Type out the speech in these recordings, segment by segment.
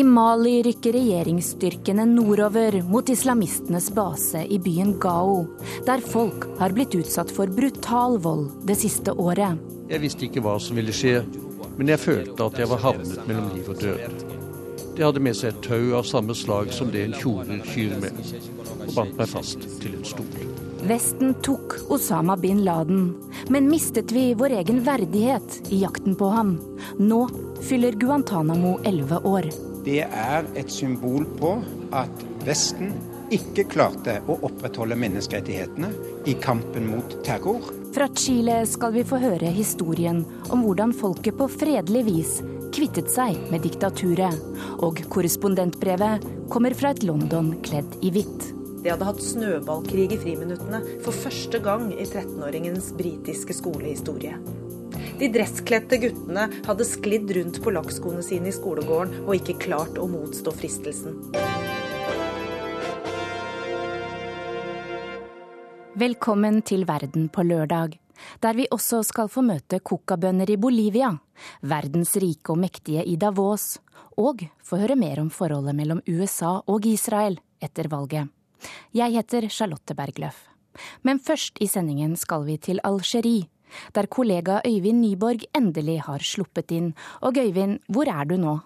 I Mali rykker regjeringsstyrkene nordover mot islamistenes base i byen Gao, der folk har blitt utsatt for brutal vold det siste året. Jeg visste ikke hva som ville skje, men jeg følte at jeg var havnet mellom liv og død. De hadde med seg et tau av samme slag som det en tjorer kyr med, og bandt meg fast til en stol. Vesten tok Osama bin Laden, men mistet vi vår egen verdighet i jakten på ham? Nå fyller Guantánamo elleve år. Det er et symbol på at Vesten ikke klarte å opprettholde menneskerettighetene i kampen mot terror. Fra Chile skal vi få høre historien om hvordan folket på fredelig vis kvittet seg med diktaturet. Og korrespondentbrevet kommer fra et London kledd i hvitt. De hadde hatt snøballkrig i friminuttene for første gang i 13-åringens britiske skolehistorie. De dresskledte guttene hadde sklidd rundt på lakkskoene sine i skolegården og ikke klart å motstå fristelsen. Velkommen til Verden på lørdag, der vi også skal få møte cocabønder i Bolivia, verdens rike og mektige i Davos, og få høre mer om forholdet mellom USA og Israel etter valget. Jeg heter Charlotte Bergløff. Men først i sendingen skal vi til Algerie, der kollega Øyvind Nyborg endelig har sluppet inn. Og Øyvind, hvor er du nå?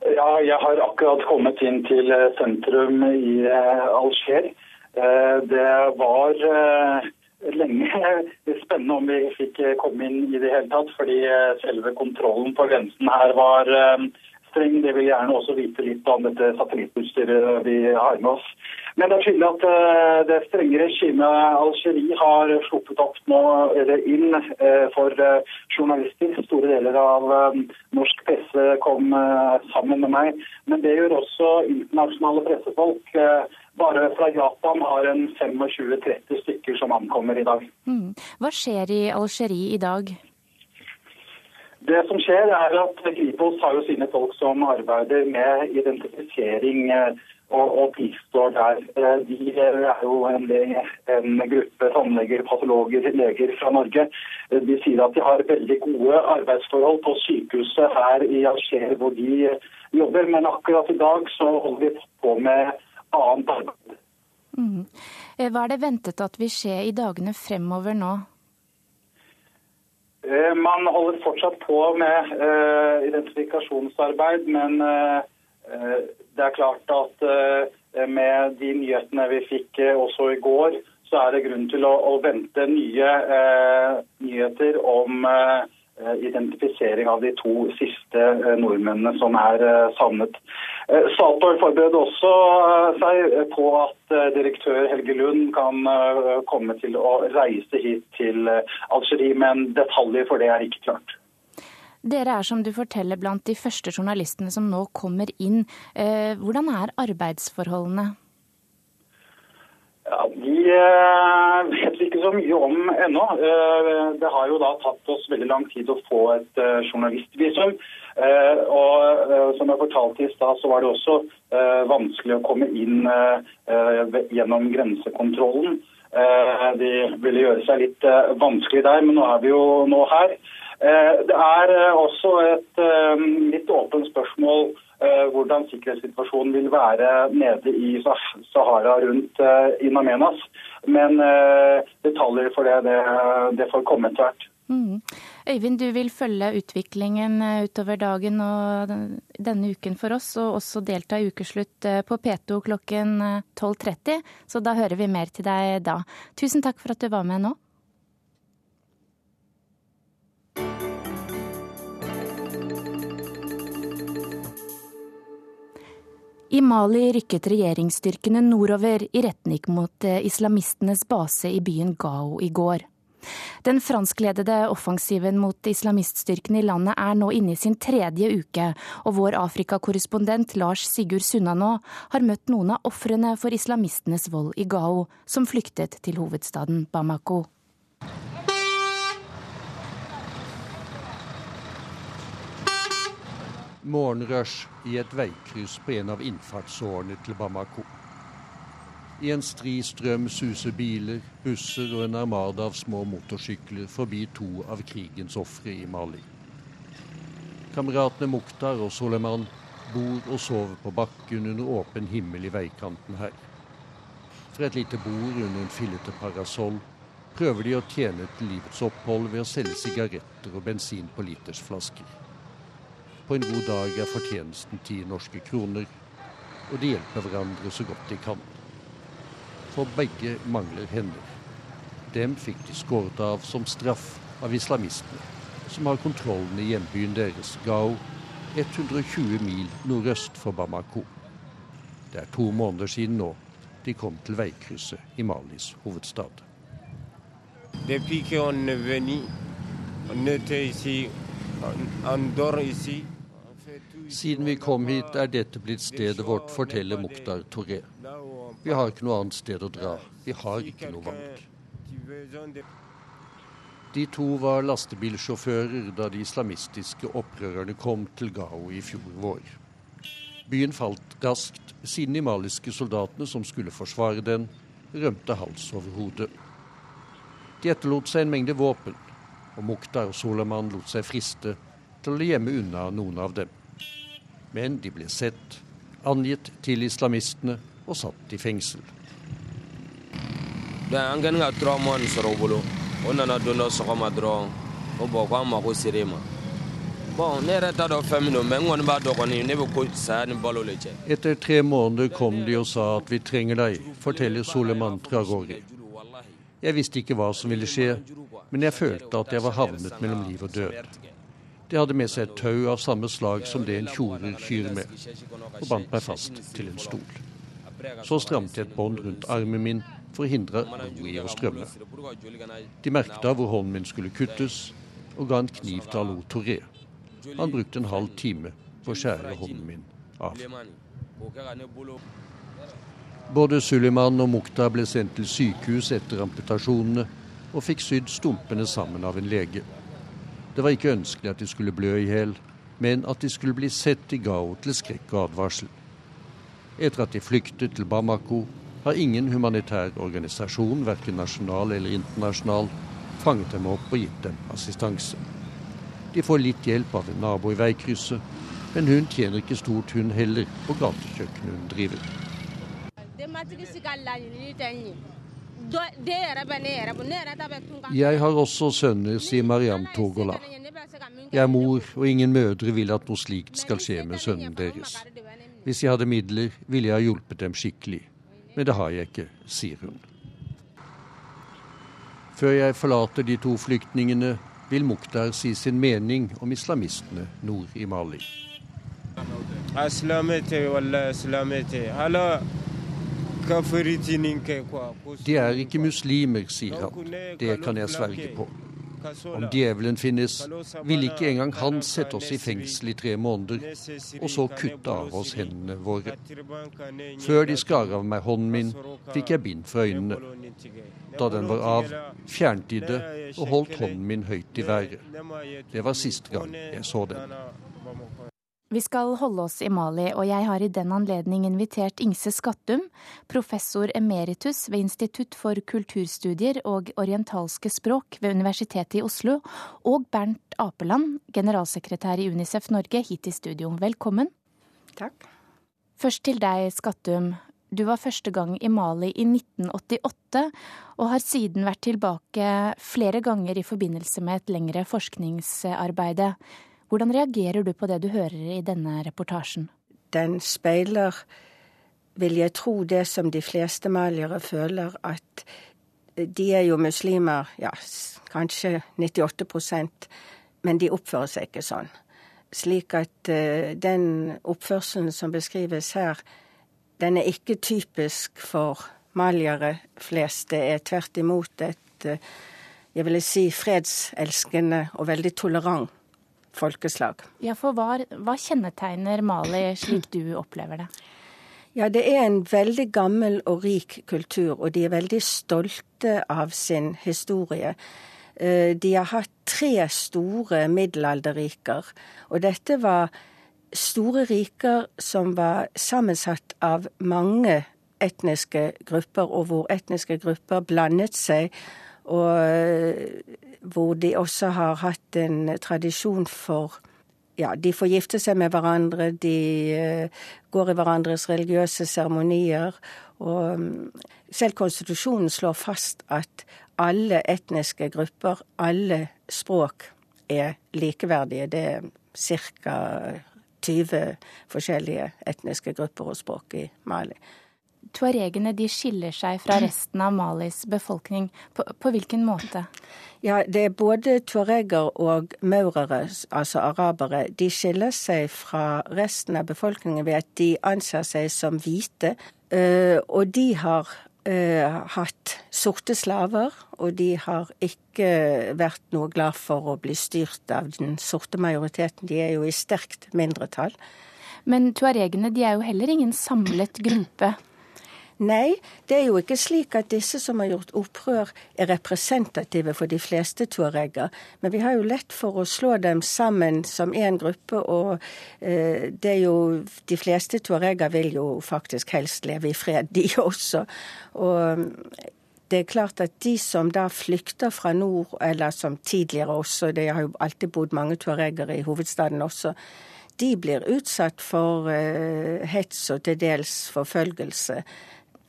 Ja, jeg har akkurat kommet inn til eh, sentrum i eh, Alger. Eh, det var lenge spennende om vi fikk komme inn i det hele tatt, fordi selve kontrollen på grensen her var streng. Det vil gjerne også vite litt om dette satellittutstyret vi har med oss. Men det er tydelig at uh, det strenge regimet Algerie har sluppet opp nå, eller inn uh, for uh, journalister. Store deler av norsk presse kom sammen med meg. Men det gjør også internasjonale pressefolk. Bare fra Japan har en 25-30 stykker som ankommer i dag. Mm. Hva skjer i Algerie i dag? Det som skjer er at Kripos har jo sine folk som arbeider med identifisering eh, og, og bistår der. Vi de er jo en, en gruppe tannleger, patologer, leger fra Norge. Eh, de sier at de har veldig gode arbeidsforhold på sykehuset her i Alger hvor de jobber, men akkurat i dag så holder vi på med annet arbeid. Mm. Hva er det ventet at vil skje i dagene fremover nå? Eh, man holder fortsatt på med identifikasjonsarbeid, men det er klart at uh, med de nyhetene vi fikk også i går, så er det grunn til å, vente nye nyheter om identifisering av de to siste nordmennene som er savnet. Eh, Statoil forbereder også eh, seg på at eh, direktør Helge Lund kan komme til å reise hit til Algerie, men detaljer for det er ikke klart. Dere er som du forteller blant de første journalistene som nå kommer inn. Hvordan er arbeidsforholdene? Ja, Vi vet ikke så mye om ennå. Det har jo da tatt oss veldig lang tid å få et journalistvisum. Eh, og eh, som jeg fortalte i stad, så var det også eh, vanskelig å komme inn gjennom grensekontrollen. De ville gjøre seg litt vanskelig der, men nå er vi jo nå her. Det er også et litt åpent spørsmål hvordan sikkerhetssituasjonen vil være nede i Sahara rundt In Amenas. Men detaljer for det, det, får komme etter hvert. Mm. Øyvind, du vil følge utviklingen eh, utover dagen og denne uken for oss, og også delta i ukeslutt eh, på P2 klokken 12.30. Eh, Så da hører vi mer til deg da. Tusen takk for at du var med nå. I Mali rykket regjeringsstyrkene nordover i retning mot islamistenes base i byen Gao i går. Den franskledede offensiven mot islamiststyrkene i landet er nå inne i sin tredje uke, og vår Afrikakorrespondent Lars Sigurd Sunnanå har møtt noen av ofrene for islamistenes vold i Gao, som flyktet til hovedstaden Bamako. Morgenrush i et veikryss på en av innfartsårene til Bamako. I en stri strøm suser biler, busser og en armada av små motorsykler forbi to av krigens ofre i Mali. Kameratene Mukhtar og Soleman bor og sover på bakken under åpen himmel i veikanten her. Fra et lite bord under en fillete parasoll prøver de å tjene til livets opphold ved å selge sigaretter og bensin på litersflasker. På en god dag er fortjenesten ti norske kroner, og de hjelper hverandre så godt de kan. For begge mangler hender. Dem fikk de skåret av som straff av islamistene, som har kontrollen i hjembyen deres, Gao, 120 mil nordøst for Bamako. Det er to måneder siden nå de kom til veikrysset i Malis hovedstad. Siden vi kom hit, er dette blitt stedet vårt, forteller Mukhtar Toré. Vi har ikke noe annet sted å dra. Vi har ikke noe valg. De to var lastebilsjåfører da de islamistiske opprørerne kom til Gao i fjor vår. Byen falt raskt, siden de maliske soldatene som skulle forsvare den, rømte hals over hode. De etterlot seg en mengde våpen, og Mukhtar og Soleman lot seg friste til å gjemme unna noen av dem. Men de ble sett, angitt til islamistene og satt i fengsel. Er. Etter tre måneder kom de og sa at vi trenger deg, forteller Soleman Tragori. Jeg visste ikke hva som ville skje, men jeg følte at jeg var havnet mellom liv og død. De hadde med seg et tau av samme slag som det en tjorer kyr med, og bandt meg fast til en stol. Så stramte jeg et bånd rundt armen min for å hindre blod i å strømme. De merket hvor hånden min skulle kuttes, og ga en kniv til Alo Toré. Han brukte en halv time på å skjære hånden min av. Både Suleiman og Mukta ble sendt til sykehus etter amputasjonene og fikk sydd stumpene sammen av en lege. Det var ikke ønskelig at de skulle blø i hjel, men at de skulle bli sett i Gao til skrekk og advarsel. Etter at de flyktet til Bamako, har ingen humanitær organisasjon, verken nasjonal eller internasjonal, fanget dem opp og gitt dem assistanse. De får litt hjelp av en nabo i veikrysset, men hun tjener ikke stort, hun heller, på gatekjøkkenet hun driver. Jeg har også sønner, sier Mariam Togola. Jeg er mor, og ingen mødre vil at noe slikt skal skje med sønnen deres. Hvis jeg hadde midler, ville jeg ha hjulpet dem skikkelig men det har jeg ikke, sier hun. Før jeg forlater de to flyktningene, vil Mukhtar si sin mening om islamistene nord i Mali. De er ikke muslimer, sier han. Det kan jeg sverge på. Om djevelen finnes, vil ikke engang han sette oss i fengsel i tre måneder, og så kutte av oss hendene våre. Før de skar av meg hånden min, fikk jeg bind for øynene. Da den var av, fjernet de det og holdt hånden min høyt i været. Det var siste gang jeg så den. Vi skal holde oss i Mali, og jeg har i den anledning invitert Ingse Skattum, professor emeritus ved Institutt for kulturstudier og orientalske språk ved Universitetet i Oslo, og Bernt Apeland, generalsekretær i Unicef Norge, hit i studio. Velkommen. Takk. Først til deg, Skattum. Du var første gang i Mali i 1988, og har siden vært tilbake flere ganger i forbindelse med et lengre forskningsarbeide. Hvordan reagerer du på det du hører i denne reportasjen? Den speiler, vil jeg tro, det som de fleste maliere føler, at de er jo muslimer, ja, kanskje 98% men de oppfører seg ikke sånn. Slik at uh, den oppførselen som beskrives her, den er ikke typisk for maliere flest. Det er tvert imot et, uh, jeg vil si, fredselskende og veldig tolerant folkeslag. Ja, for hva, hva kjennetegner Mali slik du opplever det? Ja, det er en veldig gammel og rik kultur, og de er veldig stolte av sin historie. Eh, de har hatt tre store middelalderriker, og dette var store riker som var sammensatt av mange etniske grupper, og hvor etniske grupper blandet seg. Og hvor de også har hatt en tradisjon for ja, de får gifte seg med hverandre, de går i hverandres religiøse seremonier. Og mm, selv konstitusjonen slår fast at alle etniske grupper, alle språk, er likeverdige. Det er ca. 20 forskjellige etniske grupper og språk i Mali. Tuaregene de skiller seg fra resten av Malis befolkning. På, på hvilken måte? Ja, Det er både tuareger og maurere, altså arabere. De skiller seg fra resten av befolkningen ved at de anser seg som hvite. Eh, og de har uh, hatt sorte slaver, og de har ikke vært noe glad for å bli styrt av den sorte majoriteten. De er jo i sterkt mindretall. Men tuaregene de er jo heller ingen samlet gruppe. Nei, det er jo ikke slik at disse som har gjort opprør, er representative for de fleste tuareger. Men vi har jo lett for å slå dem sammen som én gruppe, og eh, det er jo De fleste tuareger vil jo faktisk helst leve i fred, de også. Og det er klart at de som da flykter fra nord, eller som tidligere også, det har jo alltid bodd mange tuareger i hovedstaden også, de blir utsatt for uh, hets og til dels forfølgelse.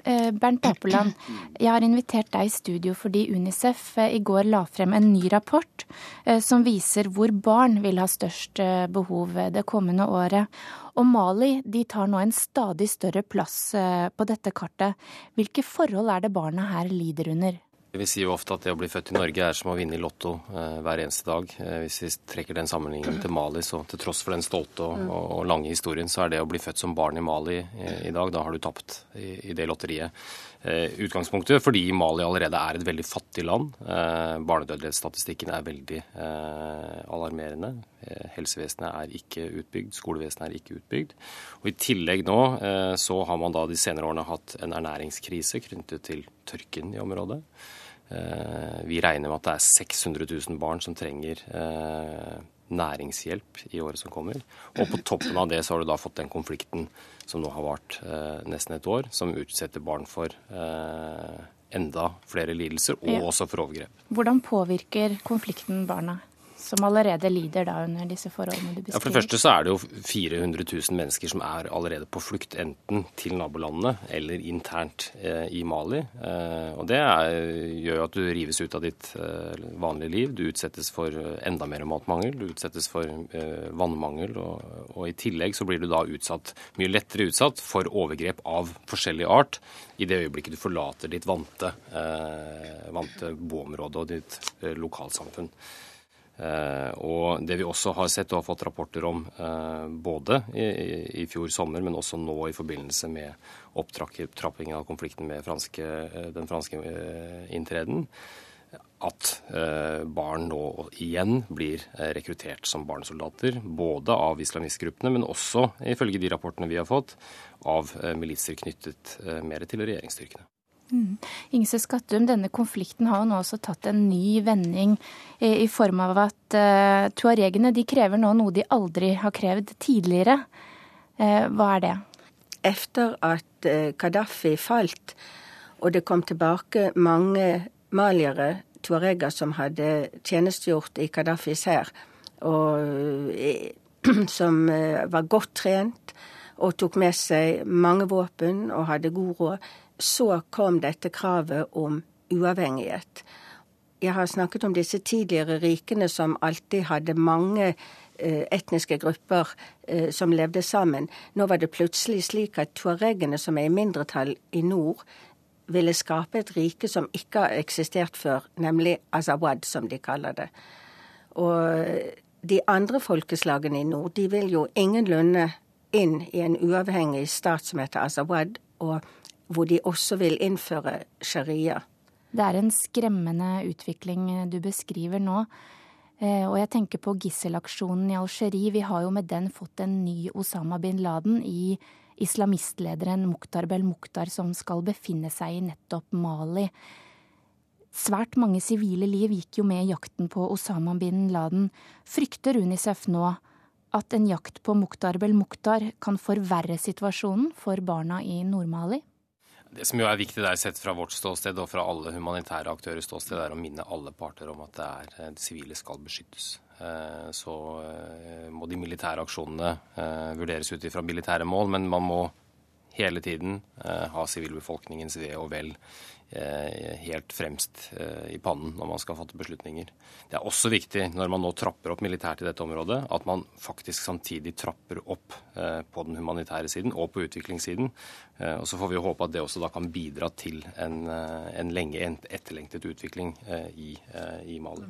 Eh, Bernt Apeland, jeg har invitert deg i studio fordi Unicef eh, i går la frem en ny rapport eh, som viser hvor barn vil ha størst behov det kommende året. Og Mali de tar nå en stadig større plass på dette kartet. Hvilke forhold er det barna her lider under? Vi sier jo ofte at det å bli født i Norge er som å vinne i Lotto eh, hver eneste dag. Eh, hvis vi trekker den sammenligningen til Mali, så til tross for den stolte og, og, og, lange historien, så er det å bli født som barn i Mali eh, i dag, da har du tapt i, i det lotteriet. Eh, utgangspunktet fordi Mali allerede er et veldig fattig land. Eh, barnedødelighetsstatistikken er veldig eh, alarmerende. Helsevesenet er ikke utbygd, skolevesenet er ikke utbygd. Og I tillegg nå så har man da de senere årene hatt en ernæringskrise knyttet til tørken i området. Eh, vi regner med at det er 600 000 barn som trenger eh, næringshjelp i året som kommer. Og på toppen av det så har du da fått den konflikten som nå har vart eh, nesten et år, som utsetter barn for enda flere lidelser, og ja. også for overgrep. Hvordan påvirker konflikten barna? Som allerede lider da under disse forholdene du beskriver? Ja, for det første så er det jo 400 000 mennesker som er allerede på flukt, enten til nabolandene eller internt eh, i Mali. Eh, og det er, gjør jo at du rives ut av ditt eh, vanlige liv. Du utsettes for enda mer matmangel, du utsettes for eh, vannmangel, og, og, i tillegg så blir du da utsatt, mye lettere utsatt for overgrep av forskjellig art i det øyeblikket du forlater ditt vante, eh, vante boområde og ditt eh, lokalsamfunn. Eh, og det vi også har sett og har fått rapporter om eh, både i, fjor sommer, men også nå i forbindelse med opptrappingen av konflikten med franske, eh, den franske inntreden, at barn nå igjen blir rekruttert som barnesoldater. Både av islamistgruppene, men også, ifølge de rapportene vi har fått, av militser knyttet mer til regjeringsstyrkene. Mm. Ingse Skattum, denne konflikten har jo nå også tatt en ny vending i, i form av at uh, tuaregene de krever nå noe de aldri har krevd tidligere. Uh, hva er det? Etter at uh, Gaddafi falt, og det kom tilbake mange maliere, tuareger, som hadde tjenestegjort i Gaddafis hær, og som var godt trent og tok med seg mange våpen og hadde god råd, så kom dette kravet om uavhengighet. Jeg har snakket om disse tidligere rikene som alltid hadde mange eh, etniske grupper eh, som levde sammen. Nå var det plutselig slik at tuaregene, som er i mindretall i nord, ville skape et rike som ikke har eksistert før, nemlig Azawad, som de kaller det. Og de andre folkeslagene i nord, de vil jo ingenlunde inn i en uavhengig stat som heter Azawad. og hvor de også vil innføre sharia. Det er en skremmende utvikling du beskriver nå. Eh, og jeg tenker på gisselaksjonen i Algerie. Vi har jo med den fått en ny Osama bin Laden i islamistlederen Mukhtar Bel-Mukhtar, som skal befinne seg i nettopp Mali. Svært mange sivile liv gikk jo med i jakten på Osama bin Laden. Frykter Unicef nå at en jakt på Mukhtar Bel-Mukhtar kan forverre situasjonen for barna i Nord-Mali? Det som jo er viktig der sett fra vårt ståsted og fra alle humanitære aktørers ståsted, er å minne alle parter om at det er, eh, sivile skal beskyttes. så må de militære aksjonene vurderes ut ifra militære mål, men man må hele tiden ha sivilbefolkningens ve og vel Eh, helt fremst eh, i pannen når man skal fatte beslutninger. Det er også viktig når man nå trapper opp militært i dette området, at man faktisk samtidig trapper opp eh, på den humanitære siden og på utviklingssiden. Og Så får vi håpe at det også da kan bidra til en, en lenge etterlengtet utvikling i, i Mali.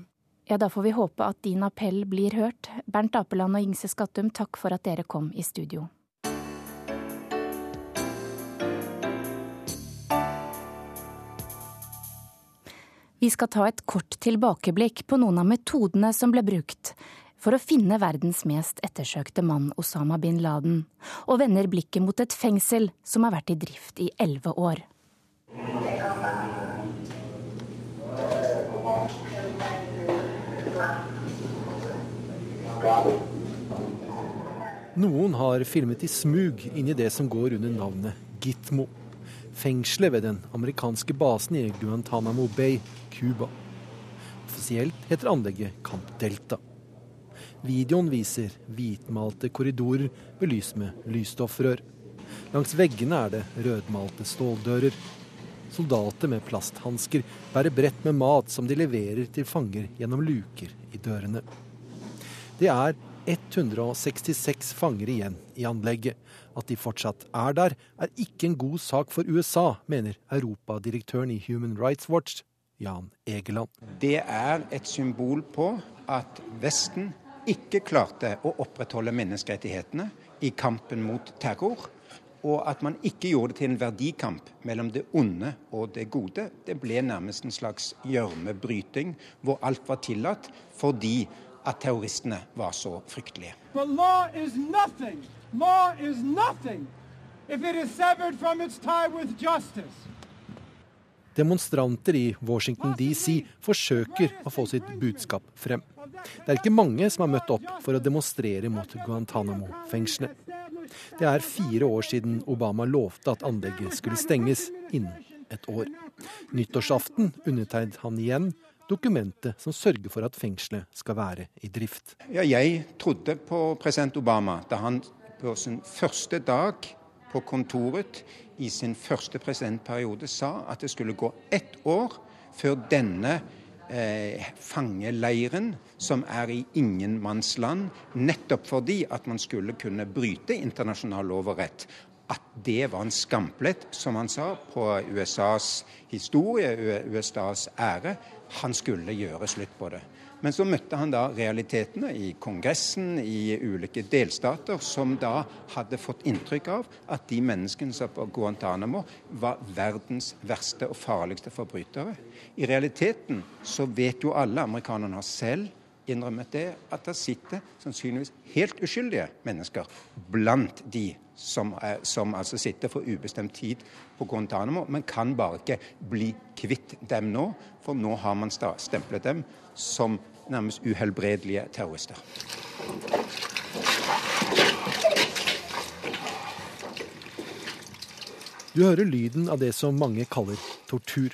Ja, Da får vi håpe at din appell blir hørt. Bernt Apeland og Ingse Skattum, takk for at dere kom i studio. Vi skal ta et kort tilbakeblikk på noen av metodene som ble brukt for å finne verdens mest ettersøkte mann, Osama bin Laden, og vender blikket mot et fengsel som har vært i drift i elleve år. Noen har filmet i smug inn i det som går under navnet Gitmo fengselet ved den amerikanske basen i Guantánamo Bay, Cuba. Offisielt heter anlegget Camp Delta. Videoen viser hvitmalte korridorer belyst med lysstoffrør. Langs veggene er det rødmalte ståldører. Soldater med plasthansker bærer brett med mat som de leverer til fanger gjennom luker i dørene. Det er 166 fanger igjen i anlegget. At de fortsatt er der, er ikke en god sak for USA, mener europadirektøren i Human Rights Watch, Jan Egeland. Det er et symbol på at Vesten ikke klarte å opprettholde menneskerettighetene i kampen mot terror. Og at man ikke gjorde det til en verdikamp mellom det onde og det gode. Det ble nærmest en slags gjørmebryting hvor alt var tillatt fordi at terroristene var så fryktelige. Demonstranter i Washington DC forsøker å få sitt budskap frem. Det er ikke mange som har møtt opp for å demonstrere mot Guantánamo-fengselet. Det er fire år siden Obama lovte at anlegget skulle stenges innen et år. Nyttårsaften undertegnet han igjen dokumentet som sørger for at fengselet skal være i drift. Ja, jeg trodde på president Obama da han på sin første dag på kontoret i sin første presidentperiode sa at det skulle gå ett år før denne eh, fangeleiren, som er i ingenmannsland, nettopp fordi at man skulle kunne bryte internasjonal lov og rett, at det var en skamplett, som han sa, på USAs historie, USAs ære. Han skulle gjøre slutt på det. Men så møtte han da realitetene i Kongressen, i ulike delstater, som da hadde fått inntrykk av at de menneskene som på Guantánamo var verdens verste og farligste forbrytere. I realiteten så vet jo alle, amerikanerne har selv innrømmet det, at det sitter sannsynligvis helt uskyldige mennesker blant de som, som, altså sitter for ubestemt tid på Guantánamo, men kan bare ikke bli kvitt dem nå. For nå har man stemplet dem som nærmest uhelbredelige terrorister. Du hører lyden av det som mange kaller tortur.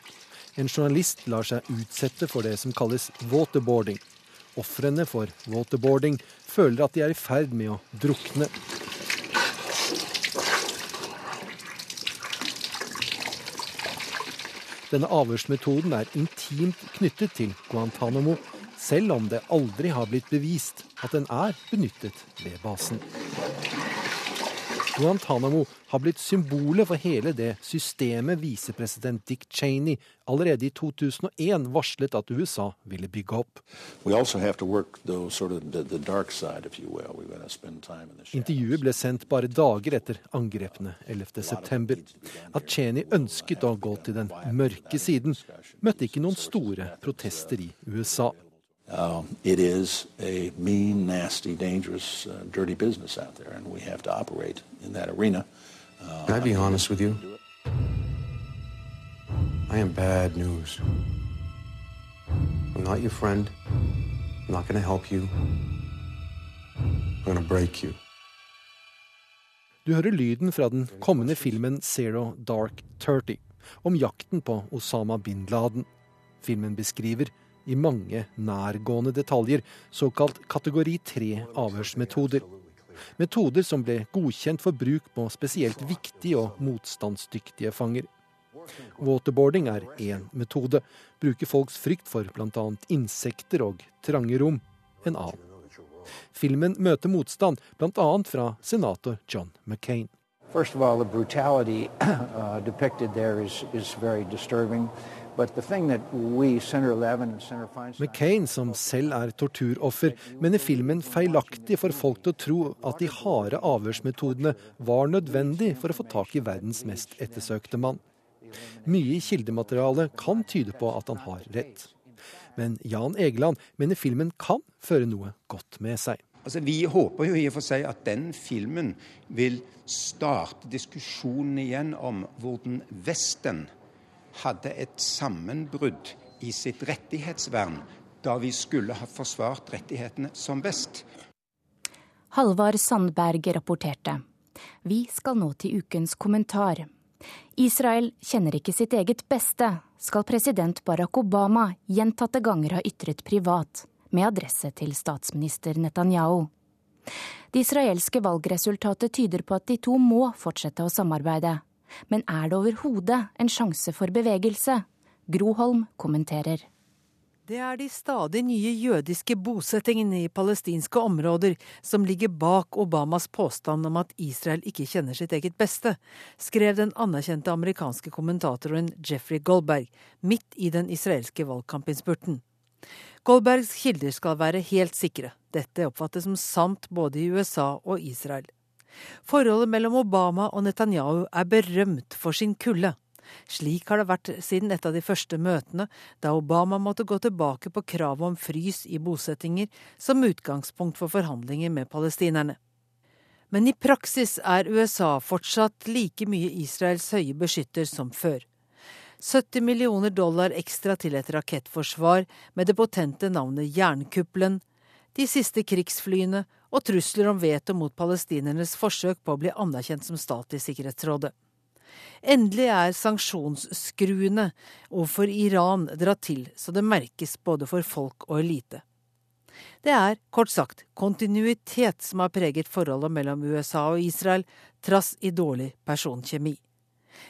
En journalist lar seg utsette for det som kalles waterboarding. Ofrene for waterboarding føler at de er i ferd med å drukne. Denne avhørsmetoden er intimt knyttet til Guantánamo, selv om det aldri har blitt bevist at den er benyttet ved basen. Guantánamo har blitt symbolet for hele det systemet visepresident Dick Cheney allerede i 2001 varslet at USA ville bygge opp. Intervjuet ble sendt bare dager etter angrepene 11.9. At Cheney ønsket å gå til den mørke siden, møtte ikke noen store protester i USA. Uh, it is a mean, nasty, dangerous, uh, dirty business out there, and we have to operate in that arena. Uh, Can I be honest with you? I am bad news. I'm not your friend. I'm not going to help you. I'm going to break you. Du hører lyden fra den kommende filmen Zero Dark Thirty om jakten på Osama bin Laden. Filmen beskriver i mange nærgående detaljer, såkalt kategori 3 avhørsmetoder. Metoder som ble godkjent for bruk på spesielt viktige og motstandsdyktige fanger. Waterboarding er én metode. Bruker folks frykt for bl.a. insekter og trange rom en annen. Filmen møter motstand bl.a. fra senator John McCain. First of all, the brutality uh, depicted there is, is very disturbing. McCain, som selv er torturoffer, mener filmen feilaktig får folk til å tro at de harde avhørsmetodene var nødvendig for å få tak i verdens mest ettersøkte mann. Mye i kildematerialet kan tyde på at han har rett. Men Jan Egeland mener filmen kan føre noe godt med seg. Altså, vi håper jo i og for seg at den filmen vil starte diskusjonen igjen om hvordan Vesten hadde et sammenbrudd i sitt rettighetsvern da vi skulle ha forsvart rettighetene som best. Halvard Sandberg rapporterte. Vi skal nå til ukens kommentar. Israel kjenner ikke sitt eget beste, skal president Barack Obama gjentatte ganger ha ytret privat med adresse til statsminister Netanyahu. Det israelske valgresultatet tyder på at de to må fortsette å samarbeide. Men er det overhodet en sjanse for bevegelse? Groholm kommenterer. Det er de stadig nye jødiske bosettingene i palestinske områder som ligger bak Obamas påstand om at Israel ikke kjenner sitt eget beste, skrev den anerkjente amerikanske kommentatoren Jeffrey Goldberg midt i den israelske valgkampinnspurten. Goldbergs kilder skal være helt sikre. Dette oppfattes som sant både i USA og Israel. Forholdet mellom Obama og Netanyahu er berømt for sin kulde. Slik har det vært siden et av de første møtene, da Obama måtte gå tilbake på kravet om frys i bosettinger som utgangspunkt for forhandlinger med palestinerne. Men i praksis er USA fortsatt like mye Israels høye beskytter som før. 70 millioner dollar ekstra til et rakettforsvar med det potente navnet Jernkuppelen, de siste krigsflyene og trusler om veto mot palestinernes forsøk på å bli anerkjent som stat i Sikkerhetsrådet. Endelig er sanksjonsskruene overfor Iran dratt til så det merkes både for folk og elite. Det er, kort sagt, kontinuitet som har preget forholdet mellom USA og Israel, trass i dårlig personkjemi.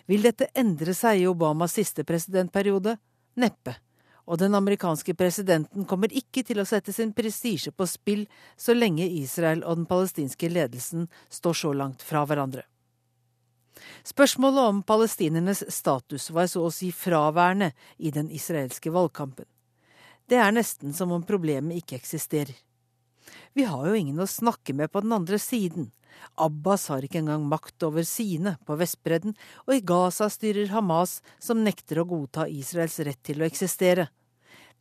Vil dette endre seg i Obamas siste presidentperiode? Neppe. Og den amerikanske presidenten kommer ikke til å sette sin prestisje på spill så lenge Israel og den palestinske ledelsen står så langt fra hverandre. Spørsmålet om palestinernes status var så å si fraværende i den israelske valgkampen. Det er nesten som om problemet ikke eksisterer. Vi har jo ingen å snakke med på den andre siden, Abbas har ikke engang makt over sine på Vestbredden, og i Gaza styrer Hamas, som nekter å godta Israels rett til å eksistere.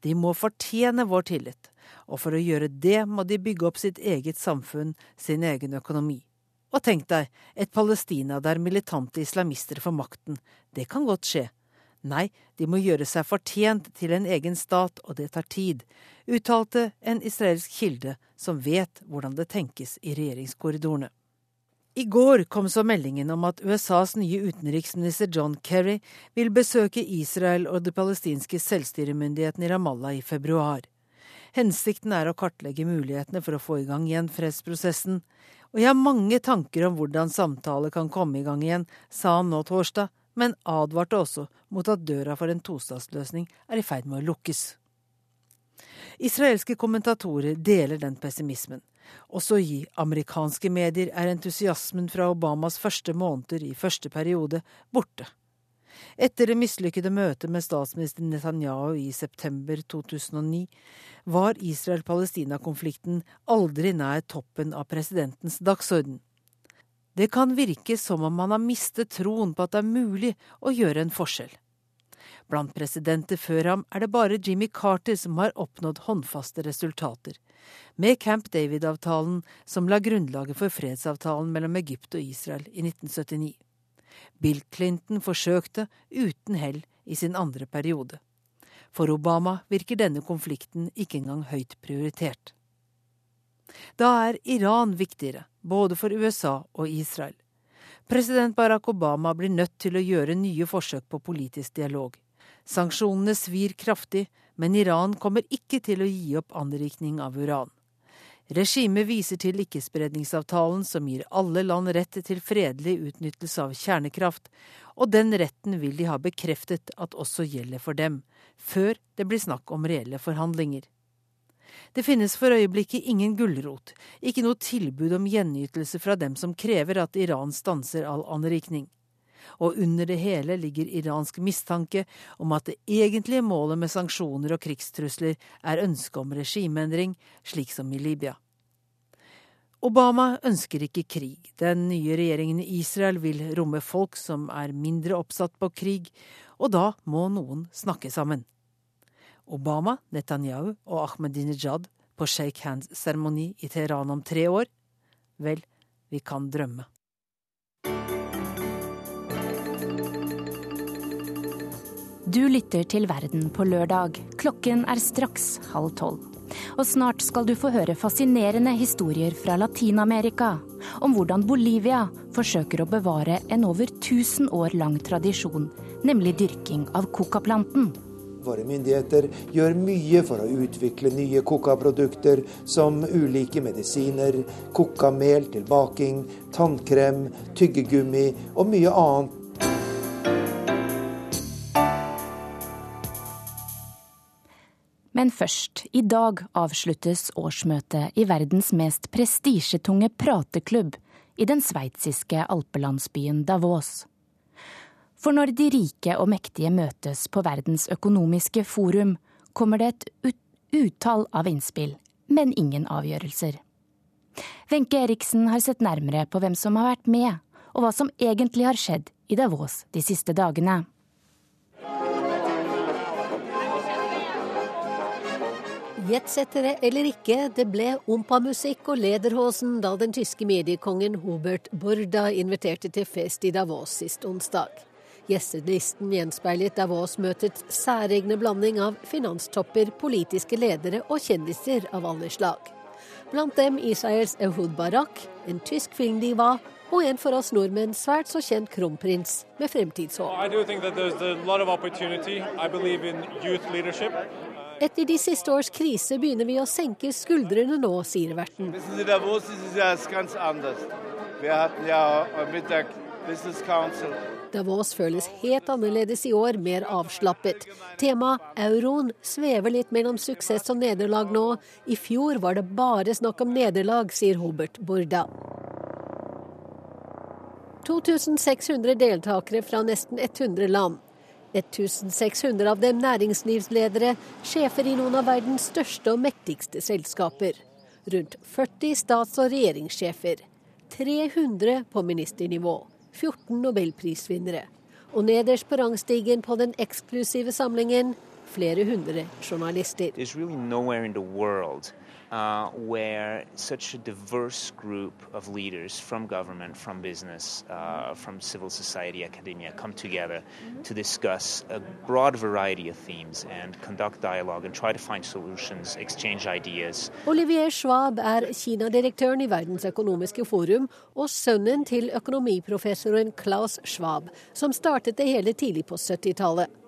De må fortjene vår tillit, og for å gjøre det må de bygge opp sitt eget samfunn, sin egen økonomi. Og tenk deg, et Palestina der militante islamister får makten, det kan godt skje. Nei, de må gjøre seg fortjent til en egen stat, og det tar tid, uttalte en israelsk kilde som vet hvordan det tenkes i regjeringskorridorene. I går kom så meldingen om at USAs nye utenriksminister John Kerry vil besøke Israel og de palestinske selvstyremyndighetene i Ramallah i februar. Hensikten er å kartlegge mulighetene for å få i gang igjen fredsprosessen. Og jeg har mange tanker om hvordan samtale kan komme i gang igjen, sa han nå torsdag, men advarte også mot at døra for en tostatsløsning er i ferd med å lukkes. Israelske kommentatorer deler den pessimismen. Også i amerikanske medier er entusiasmen fra Obamas første måneder i første periode borte. Etter det mislykkede møtet med statsminister Netanyahu i september 2009 var Israel-Palestina-konflikten aldri nær toppen av presidentens dagsorden. Det kan virke som om man har mistet troen på at det er mulig å gjøre en forskjell. Blant presidenter før ham er det bare Jimmy Carter som har oppnådd håndfaste resultater, med Camp David-avtalen som la grunnlaget for fredsavtalen mellom Egypt og Israel i 1979. Bill Clinton forsøkte, uten hell, i sin andre periode. For Obama virker denne konflikten ikke engang høyt prioritert. Da er Iran viktigere, både for USA og Israel. President Barack Obama blir nødt til å gjøre nye forsøk på politisk dialog. Sanksjonene svir kraftig, men Iran kommer ikke til å gi opp anrikning av uran. Regimet viser til ikkespredningsavtalen som gir alle land rett til fredelig utnyttelse av kjernekraft, og den retten vil de ha bekreftet at også gjelder for dem, før det blir snakk om reelle forhandlinger. Det finnes for øyeblikket ingen gulrot, ikke noe tilbud om gjenytelse fra dem som krever at Iran stanser all anrikning og under det hele ligger iransk mistanke om at det egentlige målet med sanksjoner og krigstrusler er ønsket om regimeendring, slik som i Libya. Obama ønsker ikke krig. Den nye regjeringen i Israel vil romme folk som er mindre oppsatt på krig, og da må noen snakke sammen. Obama, Netanyahu og Ahmadinejad på shake hands-seremoni i Teheran om tre år? Vel, vi kan drømme. Du lytter til Verden på lørdag. Klokken er straks halv tolv. Og snart skal du få høre fascinerende historier fra Latin-Amerika. Om hvordan Bolivia forsøker å bevare en over 1000 år lang tradisjon, nemlig dyrking av coca-planten. Våre myndigheter gjør mye for å utvikle nye coca-produkter, som ulike medisiner, coca-mel til baking, tannkrem, tyggegummi og mye annet Men først, i dag avsluttes årsmøtet i verdens mest prestisjetunge prateklubb i den sveitsiske alpelandsbyen Davos. For når de rike og mektige møtes på Verdens økonomiske forum, kommer det et utall av innspill, men ingen avgjørelser. Wenche Eriksen har sett nærmere på hvem som har vært med, og hva som egentlig har skjedd i Davos de siste dagene. Jetsettere eller ikke, det ble ompamusikk og lederhosen da den tyske mediekongen Hubert Burda inviterte til fest i Davos sist onsdag. Gjestelisten gjenspeilet Davos-møtets særegne blanding av finanstopper, politiske ledere og kjendiser av alle slag. Blant dem Israels Ehud Barak, en tysk filmdiva og en for oss nordmenn svært så kjent kronprins med fremtidshåp. Etter de siste års krise begynner vi å senke skuldrene nå, sier verten. Davos føles helt annerledes i år, mer avslappet. Temaet euroen svever litt mellom suksess og nederlag nå. I fjor var det bare snakk om nederlag, sier Hobert Burda. 2600 deltakere fra nesten 100 land. 1600 av dem næringslivsledere, sjefer i noen av verdens største og mektigste selskaper. Rundt 40 stats- og regjeringssjefer. 300 på ministernivå. 14 nobelprisvinnere. Og nederst på rangstigen på den eksklusive samlingen flere hundre journalister. Uh, where such a diverse group of leaders from government, from business, uh, from civil society, academia come together to discuss a broad variety of themes and conduct dialogue and try to find solutions, exchange ideas. Olivier Schwab er Kina-direktøren i Verdens økonomiske forum og sønnen til økonomiprofessoren Klaus Schwab, som startet det hele tidlig på 70-tallet.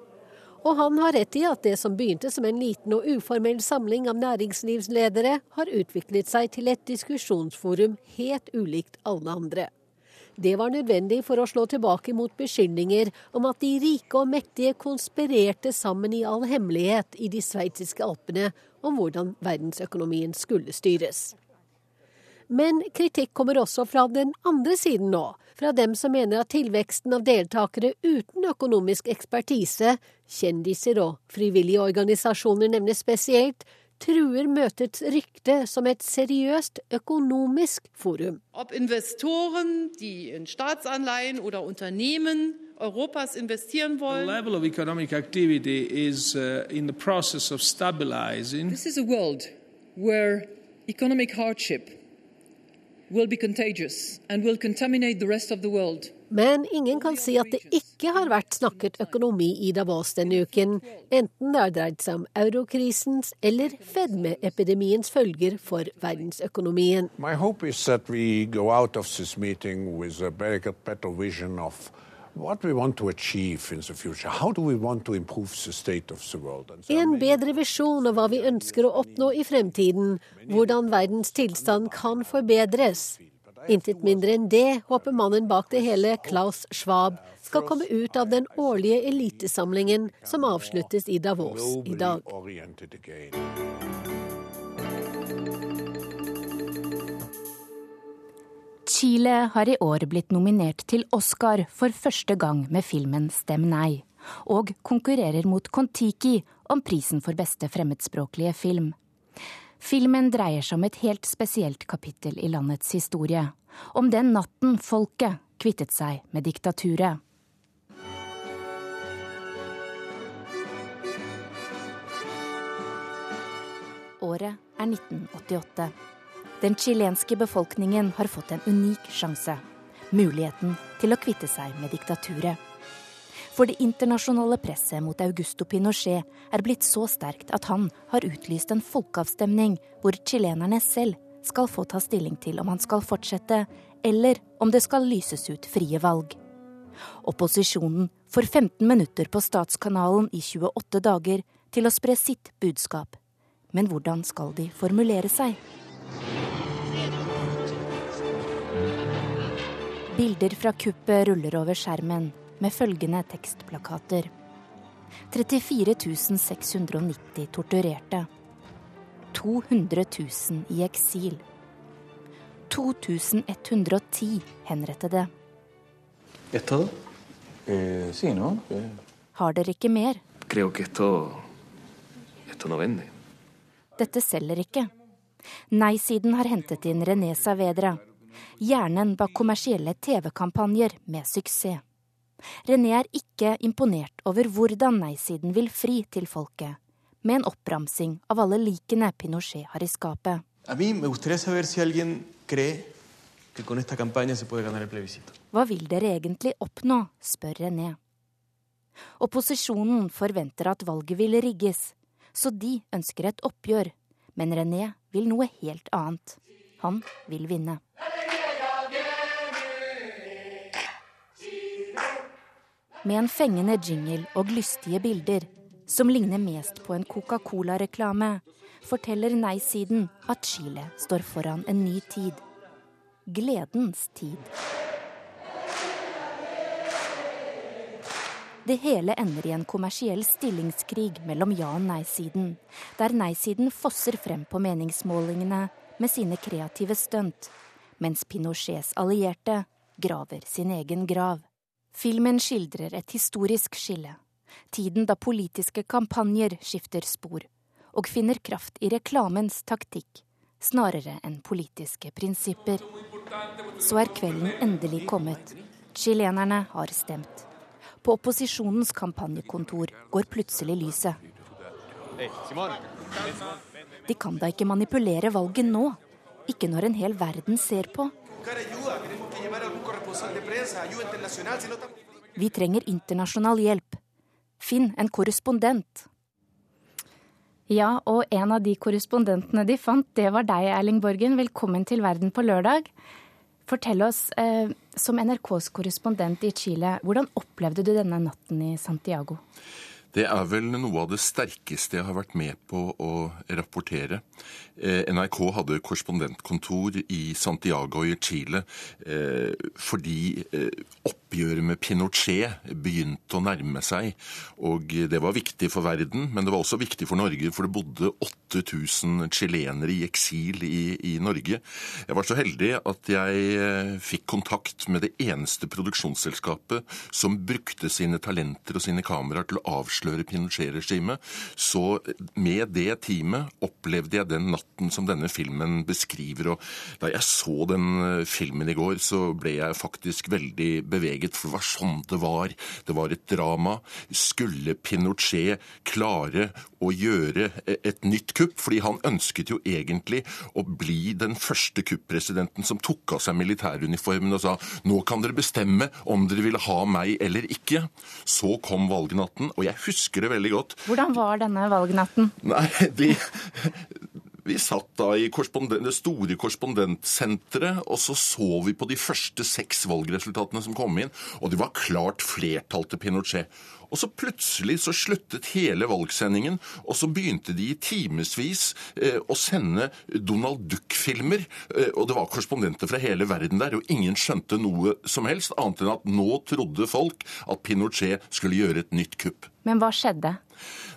Og han har rett i at det som begynte som en liten og uformell samling av næringslivsledere, har utviklet seg til et diskusjonsforum helt ulikt alle andre. Det var nødvendig for å slå tilbake mot beskyldninger om at de rike og mektige konspirerte sammen i all hemmelighet i de sveitsiske alpene om hvordan verdensøkonomien skulle styres. Men kritikk kommer også fra den andre siden nå, fra dem som mener at tilveksten av deltakere uten økonomisk ekspertise, kjendiser og frivillige organisasjoner nevnes spesielt, truer møtets rykte som et seriøst økonomisk forum. Ob investoren, die in Staatsanleihen oder Unternehmen Europas investieren wollen. The level of economic activity is uh, in the process of stabilizing. This is a world where economic hardship men ingen kan si at det ikke har vært snakket økonomi i Davos denne uken, enten det har dreid seg om eurokrisens eller fedmeepidemiens følger for verdensøkonomien. En bedre visjon av hva vi ønsker å oppnå i fremtiden, hvordan verdens tilstand kan forbedres. Intet mindre enn det håper mannen bak det hele, Klaus Schwab, skal komme ut av den årlige elitesamlingen som avsluttes i Davos i dag. Chile har i år blitt nominert til Oscar for første gang med filmen Stem nei, og konkurrerer mot Kon-Tiki om prisen for beste fremmedspråklige film. Filmen dreier seg om et helt spesielt kapittel i landets historie. Om den natten folket kvittet seg med diktaturet. Året er 1988. Den chilenske befolkningen har fått en unik sjanse. Muligheten til å kvitte seg med diktaturet. For det internasjonale presset mot Augusto Pinochet er blitt så sterkt at han har utlyst en folkeavstemning hvor chilenerne selv skal få ta stilling til om han skal fortsette, eller om det skal lyses ut frie valg. Opposisjonen får 15 minutter på Statskanalen i 28 dager til å spre sitt budskap. Men hvordan skal de formulere seg? Bilder fra kuppet ruller over skjermen med følgende tekstplakater. 34 690 torturerte. 200 000 i eksil. 2110 henrettede. Esto? Eh, sí, ¿no? Eh. Har dere ikke mer? Creo que esto, esto no vende. Dette selger ikke. Nei-siden har hentet inn René Saavedra, hjernen bak kommersielle TV-kampanjer med suksess. René er ikke imponert over hvordan nei-siden vil fri til folket, med en oppramsing av alle likene Pinochet har i skapet. Hva vil dere egentlig oppnå, spør René. Opposisjonen forventer at valget vil rigges, så de ønsker et oppgjør. Men René vil noe helt annet. Han vil vinne. Med en fengende jingle og lystige bilder, som ligner mest på en Coca-Cola-reklame, forteller nei-siden at Chile står foran en ny tid. Gledens tid. Det hele ender i en kommersiell stillingskrig mellom ja- og nei-siden, der nei-siden fosser frem på meningsmålingene med sine kreative stunt, mens Pinochets allierte graver sin egen grav. Filmen skildrer et historisk skille. Tiden da politiske kampanjer skifter spor, og finner kraft i reklamens taktikk snarere enn politiske prinsipper. Så er kvelden endelig kommet. Chilenerne har stemt. På opposisjonens kampanjekontor går plutselig lyset. De kan da ikke manipulere valget nå? Ikke når en hel verden ser på? Vi trenger internasjonal hjelp. Finn en korrespondent. Ja, og en av de korrespondentene de fant, det var deg, Erling Borgen. Velkommen til Verden på lørdag. Fortell oss, eh, som NRKs korrespondent i Chile, hvordan opplevde du denne natten i Santiago? Det er vel noe av det sterkeste jeg har vært med på å rapportere. Eh, NRK hadde korrespondentkontor i Santiago i Chile eh, fordi eh, oppgjøret med Pinochet begynte å nærme seg. Og det var viktig for verden, men det var også viktig for Norge, for det bodde 8000 chilenere i eksil i, i Norge. Jeg var så heldig at jeg fikk kontakt med det eneste produksjonsselskapet som brukte sine talenter og sine kameraer til å avsløre Pinochet-regimet. Så med det teamet opplevde jeg den natten som denne filmen beskriver. Og da jeg så den filmen i går, så ble jeg faktisk veldig beveget, for det var sånn det var. Det var et drama. Skulle Pinochet klare å gjøre et nytt kupp? Fordi han ønsket jo egentlig å bli den første kuppresidenten som tok av seg militæruniformen og sa nå kan dere bestemme om dere vil ha meg eller ikke. Så kom valgnatten, og jeg husker det veldig godt. Hvordan var denne valgnatten? Nei, de, Vi satt da i det store korrespondentsenteret, og så så vi på de første seks valgresultatene som kom inn, og det var klart flertall til Pinochet. Og så plutselig så sluttet hele valgsendingen, og så begynte de i timevis eh, å sende Donald Duck-filmer. Eh, og det var korrespondenter fra hele verden der, og ingen skjønte noe som helst, annet enn at nå trodde folk at Pinochet skulle gjøre et nytt kupp. Men hva skjedde?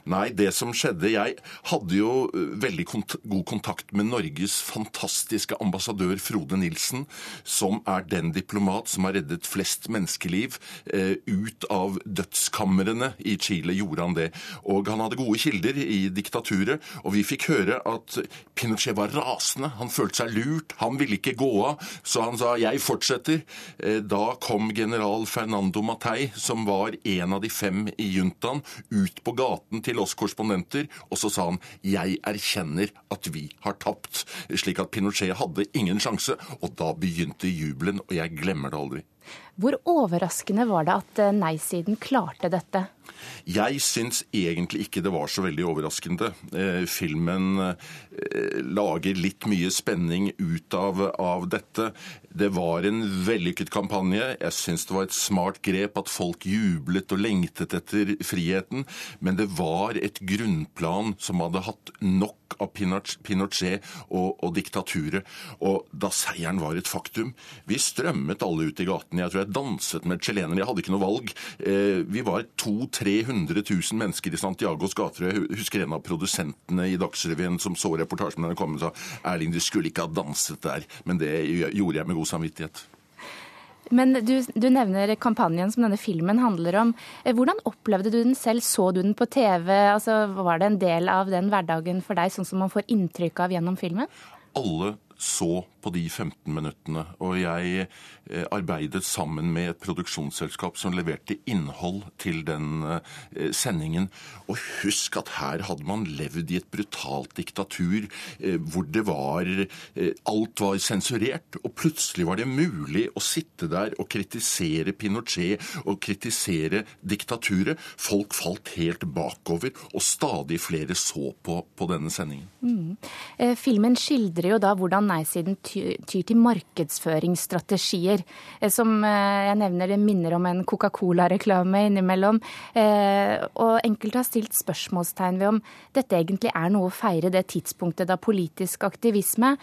Nei, det som skjedde Jeg hadde jo eh, veldig kont god kontakt med Norges fantastiske ambassadør Frode Nilsen, som er den diplomat som har reddet flest menneskeliv eh, ut av dødskamrene i Chile. gjorde han det. Og han hadde gode kilder i diktaturet, og vi fikk høre at Pinochet var rasende. Han følte seg lurt. Han ville ikke gå av, så han sa 'jeg fortsetter'. Eh, da kom general Fernando Matei, som var en av de fem i juntaen, ut på gaten til til oss korrespondenter, og så sa han jeg erkjenner at vi har tapt. Slik at Pinochet hadde ingen sjanse, og da begynte jubelen, og jeg glemmer det aldri. Hvor overraskende var det at eh, nei-siden klarte dette? Jeg syns egentlig ikke det var så veldig overraskende. Eh, filmen eh, lager litt mye spenning ut av, av dette. Det var en vellykket kampanje. Jeg syns det var et smart grep at folk jublet og lengtet etter friheten. Men det var et grunnplan som hadde hatt nok av Pinochet og, og diktaturet. Og da seieren var et faktum Vi strømmet alle ut i gatene. Jeg tror jeg danset med chilenere. Jeg hadde ikke noe valg. Eh, vi var 200 000-300 000 mennesker i Santiagos gater. Jeg husker en av produsentene i Dagsrevyen som så reportasjen da den kom og sa Erling, du skulle ikke ha danset der. Men det gjorde jeg med god samvittighet. Men du, du, nevner kampanjen som denne filmen handler om. Eh, hvordan opplevde du den selv? Så du den på TV? Altså, var det en del av den hverdagen for deg, sånn som man får inntrykk av gjennom filmen? Alle så på de 15 minuttene. Og jeg eh, arbeidet sammen med et produksjonsselskap som leverte innhold til den eh, sendingen. Og husk at her hadde man levd i et brutalt diktatur eh, hvor det var Alt var sensurert. Og plutselig var det mulig å sitte der og kritisere Pinochet og kritisere diktaturet. Folk falt helt bakover, og stadig flere så på, på denne sendingen. Mm. Filmen skildrer jo da hvordan nei-siden til markedsføringsstrategier. Eh, som eh, jeg nevner, det minner om en Coca-Cola-reklame innimellom. Eh, og enkelte har stilt spørsmålstegn ved om dette egentlig er noe å feire det tidspunktet da politisk aktivisme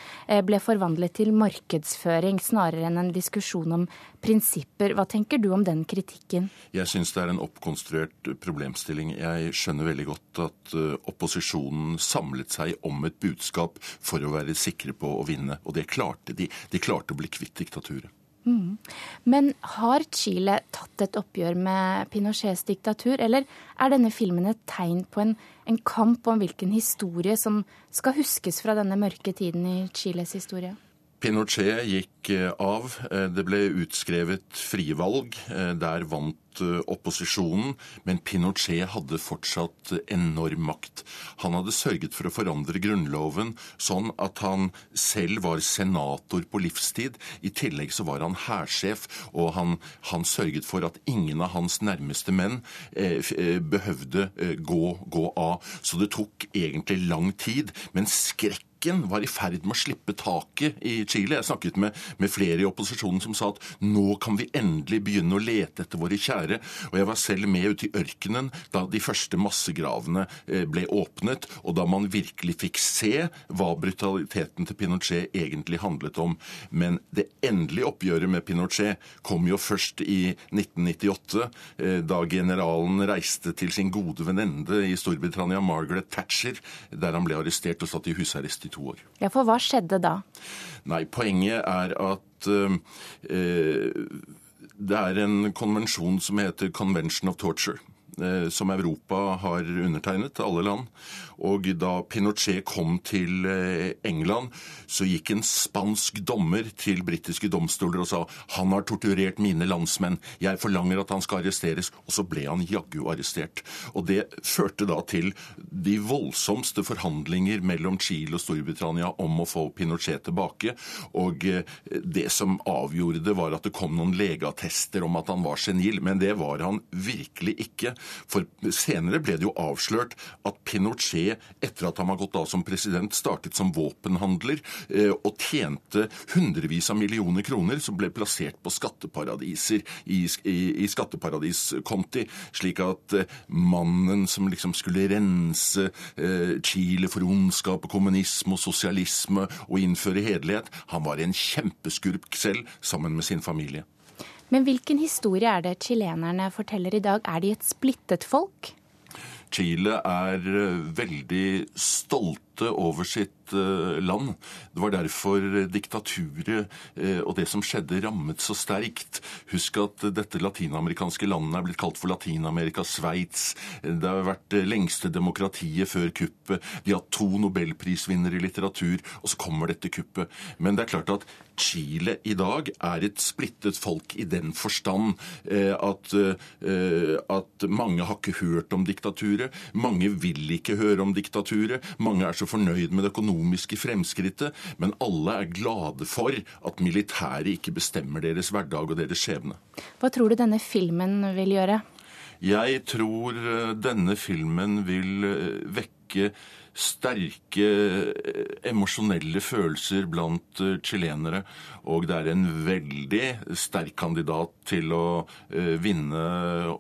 ble forvandlet til markedsføring, snarere enn en diskusjon om prinsipper. Hva tenker du om den kritikken? Jeg syns det er en oppkonstruert problemstilling. Jeg skjønner veldig godt at opposisjonen samlet seg om et budskap for å være sikre på å vinne. Og det klarte de. De klarte å bli kvitt diktaturet. Mm. Men har Chile tatt et oppgjør med Pinochets diktatur, eller er denne filmen et tegn på en, en kamp om hvilken historie som skal huskes fra denne mørke tiden i Chiles historie? Pinochet gikk eh, av. Eh, det ble utskrevet frie valg. Eh, der vant opposisjonen, men Pinochet hadde fortsatt enorm makt. Han hadde sørget for å forandre grunnloven sånn at han selv var senator på livstid. I tillegg så var han hærsjef, og han, han, sørget for at ingen av hans nærmeste menn eh, behøvde eh, gå, gå av. Så det tok egentlig lang tid, men skrekk politikken var i ferd med å slippe taket i Chile. Jeg snakket med, med, flere i opposisjonen som sa at nå kan vi endelig begynne å lete etter våre kjære. Og jeg var selv med ute i ørkenen da de første massegravene eh, ble åpnet, og da man virkelig fikk se hva brutaliteten til Pinochet egentlig handlet om. Men det endelige oppgjøret med Pinochet kom jo først i 1998, eh, da generalen reiste til sin gode venninne i Storbritannia, Margaret Thatcher, der han ble arrestert og satt i husarrest i år. Ja, For hva skjedde da? Nei, Poenget er at uh, det er en konvensjon som heter Convention of Torture. Eh, som Europa har undertegnet, alle land. Og da Pinochet kom til eh, England, så gikk en spansk dommer til britiske domstoler og sa han har torturert mine landsmenn, jeg forlanger at han skal arresteres. Og så ble han jaggu arrestert. Og det førte da til de voldsomste forhandlinger mellom Chile og Storbritannia om å få Pinochet tilbake. Og eh, det som avgjorde det, var at det kom noen legeattester om at han var senil, men det var han virkelig ikke. For senere ble det jo avslørt at Pinochet, etter at han var gått av som president, startet som våpenhandler eh, og tjente hundrevis av millioner kroner som ble plassert på skatteparadiser i, i, i skatteparadiskonti, slik at eh, mannen som liksom skulle rense eh, Chile for ondskap og kommunisme og sosialisme og innføre hederlighet, han var en kjempeskurk selv, sammen med sin familie. Men hvilken historie er det chilenerne forteller i dag? Er de et splittet folk? Chile er eh, veldig stolte over sitt eh, land. Det var derfor diktaturet eh, og det som skjedde, rammet så sterkt. Husk at dette latinamerikanske landet er blitt kalt for Latin-Amerika, Sveits. Det har vært det lengste demokratiet før kuppet. De har to nobelprisvinnere i litteratur, og så kommer dette kuppet. Men det er klart at Chile i dag er et splittet folk i den forstand at, at mange har ikke hørt om diktaturet. Mange vil ikke høre om diktaturet. Mange er så fornøyd med det økonomiske fremskrittet. Men alle er glade for at militæret ikke bestemmer deres hverdag og deres skjebne. Hva tror du denne filmen vil gjøre? Jeg tror denne filmen vil vekke sterke emosjonelle følelser blant chilenere. Og det er en veldig sterk kandidat til å vinne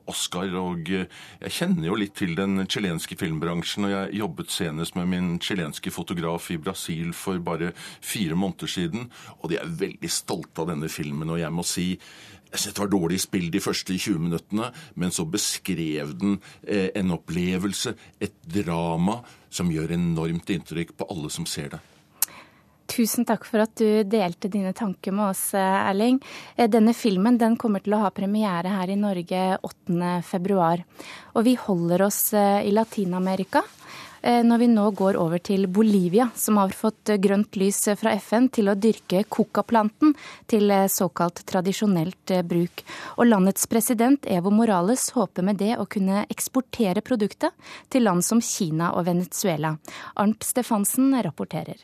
Oscar. Og jeg kjenner jo litt til den chilenske filmbransjen, og jeg jobbet senest med min chilenske fotograf i Brasil for bare fire måneder siden, og de er veldig stolte av denne filmen. Og jeg må si jeg synes det var dårlig spill de første 20 minuttene, men så beskrev den eh, en opplevelse, et drama, som gjør enormt inntrykk på alle som ser det. Tusen takk for at du delte dine tanker med oss, Erling. Denne filmen den kommer til å ha premiere her i Norge 8.2. Og vi holder oss i Latin-Amerika når vi nå går over til Bolivia, som har fått grønt lys fra FN til å dyrke coca-planten til såkalt tradisjonelt bruk. Og landets president Evo Morales håper med det å kunne eksportere produktet til land som Kina og Venezuela. Arnt Stefansen rapporterer.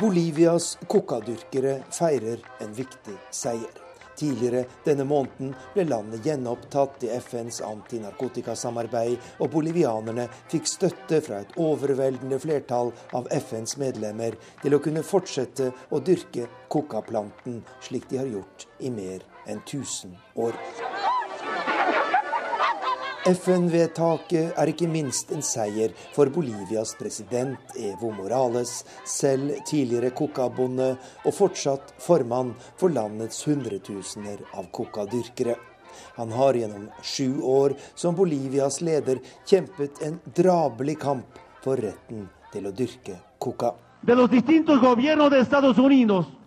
Bolivias coca-dyrkere feirer en viktig seier. Tidligere denne måneden ble landet gjenopptatt i FNs antinarkotikasamarbeid, og bolivianerne fikk støtte fra et overveldende flertall av FNs medlemmer til å kunne fortsette å dyrke coca-planten slik de har gjort i mer enn 1000 år. FN-vedtaket er ikke minst en seier for Bolivias president Evo Morales, selv tidligere coca-bonde og fortsatt formann for landets hundretusener av coca-dyrkere. Han har gjennom sju år som Bolivias leder kjempet en drabelig kamp for retten til å dyrke coca. De los distintos gobiernos de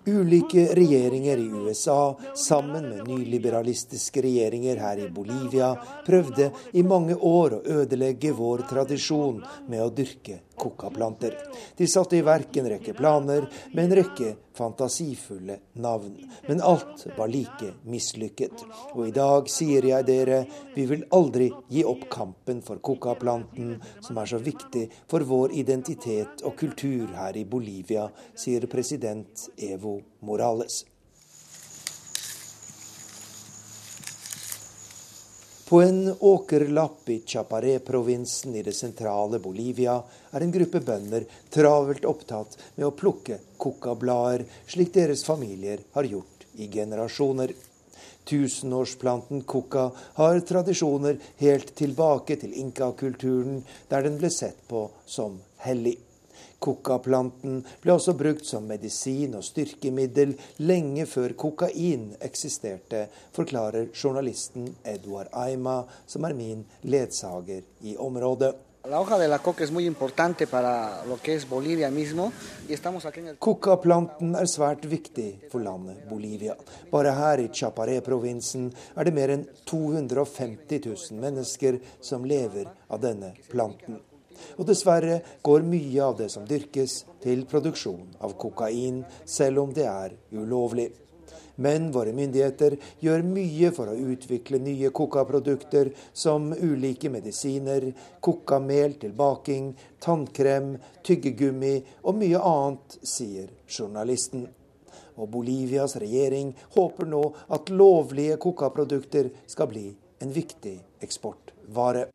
Ulike regjeringer i USA, sammen med nyliberalistiske regjeringer her i Bolivia, prøvde i mange år å ødelegge vår tradisjon med å dyrke coca-planter. De satte i verk en rekke planer med en rekke fantasifulle navn. Men alt var like mislykket. Og i dag sier jeg dere, vi vil aldri gi opp kampen for coca-planten, som er så viktig for vår identitet og kultur her i Bolivia, sier president Evo Morales. På en åkerlapp i Chaparé-provinsen i det sentrale Bolivia er en gruppe bønder travelt opptatt med å plukke coca-blader, slik deres familier har gjort i generasjoner. Tusenårsplanten coca har tradisjoner helt tilbake til inkakulturen, der den ble sett på som hellig. Coca-planten ble også brukt som medisin og styrkemiddel lenge før kokain eksisterte, forklarer journalisten Eduard Aima, som er min ledsager i området. Coca-planten er svært viktig for landet Bolivia. Bare her i Chaparé-provinsen er det mer enn 250 000 mennesker som lever av denne planten. Og dessverre går mye av det som dyrkes, til produksjon av kokain, selv om det er ulovlig. Men våre myndigheter gjør mye for å utvikle nye coca-produkter, som ulike medisiner, coca-mel til baking, tannkrem, tyggegummi og mye annet, sier journalisten. og Bolivias regjering håper nå at lovlige coca-produkter skal bli en viktig eksportvare.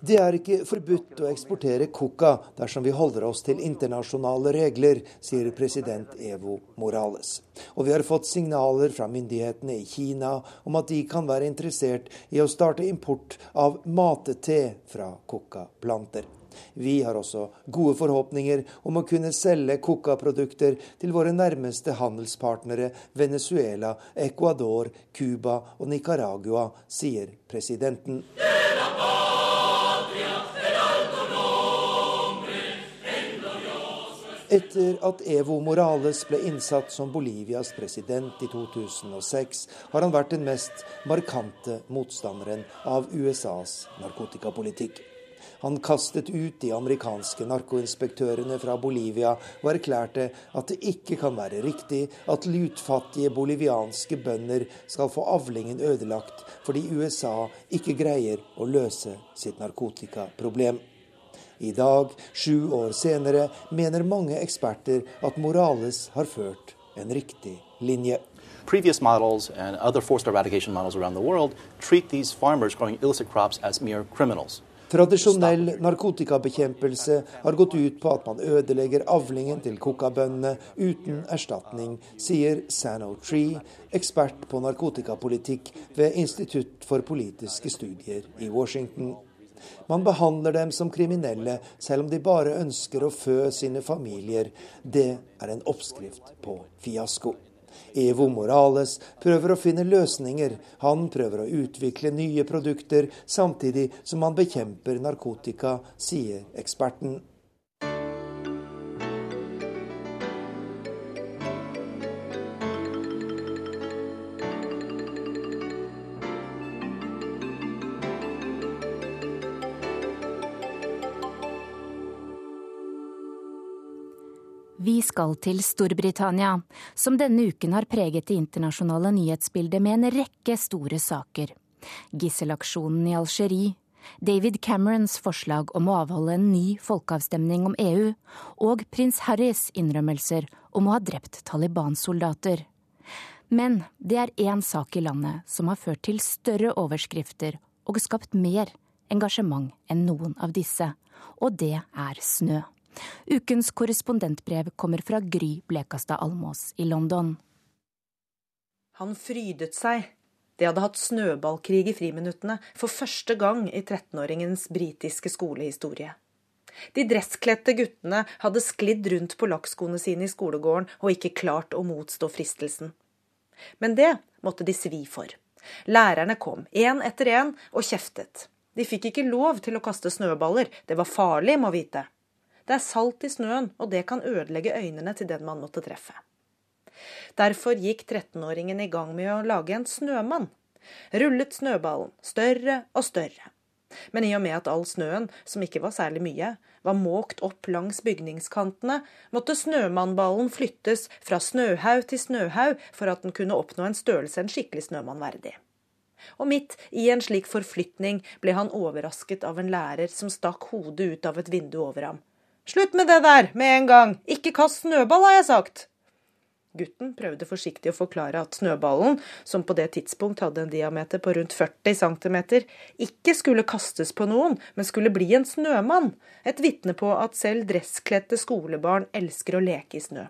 Det er ikke forbudt å eksportere coca dersom vi holder oss til internasjonale regler, sier president Evo Morales. Og vi har fått signaler fra myndighetene i Kina om at de kan være interessert i å starte import av matete fra coca-planter. Vi har også gode forhåpninger om å kunne selge coca-produkter til våre nærmeste handelspartnere Venezuela, Ecuador, Cuba og Nicaragua, sier presidenten. Etter at Evo Morales ble innsatt som Bolivias president i 2006, har han vært den mest markante motstanderen av USAs narkotikapolitikk. Han kastet ut de amerikanske narkoinspektørene fra Bolivia og erklærte at det ikke kan være riktig at lutfattige bolivianske bønder skal få avlingen ødelagt fordi USA ikke greier å løse sitt narkotikaproblem. I dag, sju år senere, mener mange eksperter at Morales har ført en riktig linje. Previous models and other forced eradication models around the world treat these farmers growing illicit crops as mere criminals. Tradisjonell narkotikabekjempelse har gått ut på at man ødelegger avlingen til kokabøndene uten erstatning, sier Sano Tree, ekspert på narkotikapolitikk ved Institutt for politiske studier i Washington. Man behandler dem som kriminelle, selv om de bare ønsker å fø sine familier. Det er en oppskrift på fiasko. Evo Morales prøver å finne løsninger. Han prøver å utvikle nye produkter, samtidig som han bekjemper narkotika, sier eksperten. Skal til Storbritannia, som denne uken har preget det internasjonale nyhetsbildet med en rekke store saker. Gisselaksjonen i Algerie, David Camerons forslag om å avholde en ny folkeavstemning om EU, og prins Harrys innrømmelser om å ha drept Taliban-soldater. Men det er én sak i landet som har ført til større overskrifter og skapt mer engasjement enn noen av disse, og det er snø. Ukens korrespondentbrev kommer fra Gry Blekastad Almås i London. Han frydet seg. De hadde hatt snøballkrig i friminuttene for første gang i 13-åringens britiske skolehistorie. De dresskledte guttene hadde sklidd rundt på lakkskoene sine i skolegården og ikke klart å motstå fristelsen. Men det måtte de svi for. Lærerne kom, én etter én, og kjeftet. De fikk ikke lov til å kaste snøballer, det var farlig, må vite. Det er salt i snøen, og det kan ødelegge øynene til den man måtte treffe. Derfor gikk 13-åringen i gang med å lage en snømann. Rullet snøballen større og større. Men i og med at all snøen, som ikke var særlig mye, var måkt opp langs bygningskantene, måtte snømannballen flyttes fra snøhaug til snøhaug for at den kunne oppnå en størrelse en skikkelig snømann verdig. Og midt i en slik forflytning ble han overrasket av en lærer som stakk hodet ut av et vindu over ham. Slutt med det der, med en gang! Ikke kast snøball, har jeg sagt! Gutten prøvde forsiktig å forklare at snøballen, som på det tidspunkt hadde en diameter på rundt 40 cm, ikke skulle kastes på noen, men skulle bli en snømann, et vitne på at selv dresskledte skolebarn elsker å leke i snø.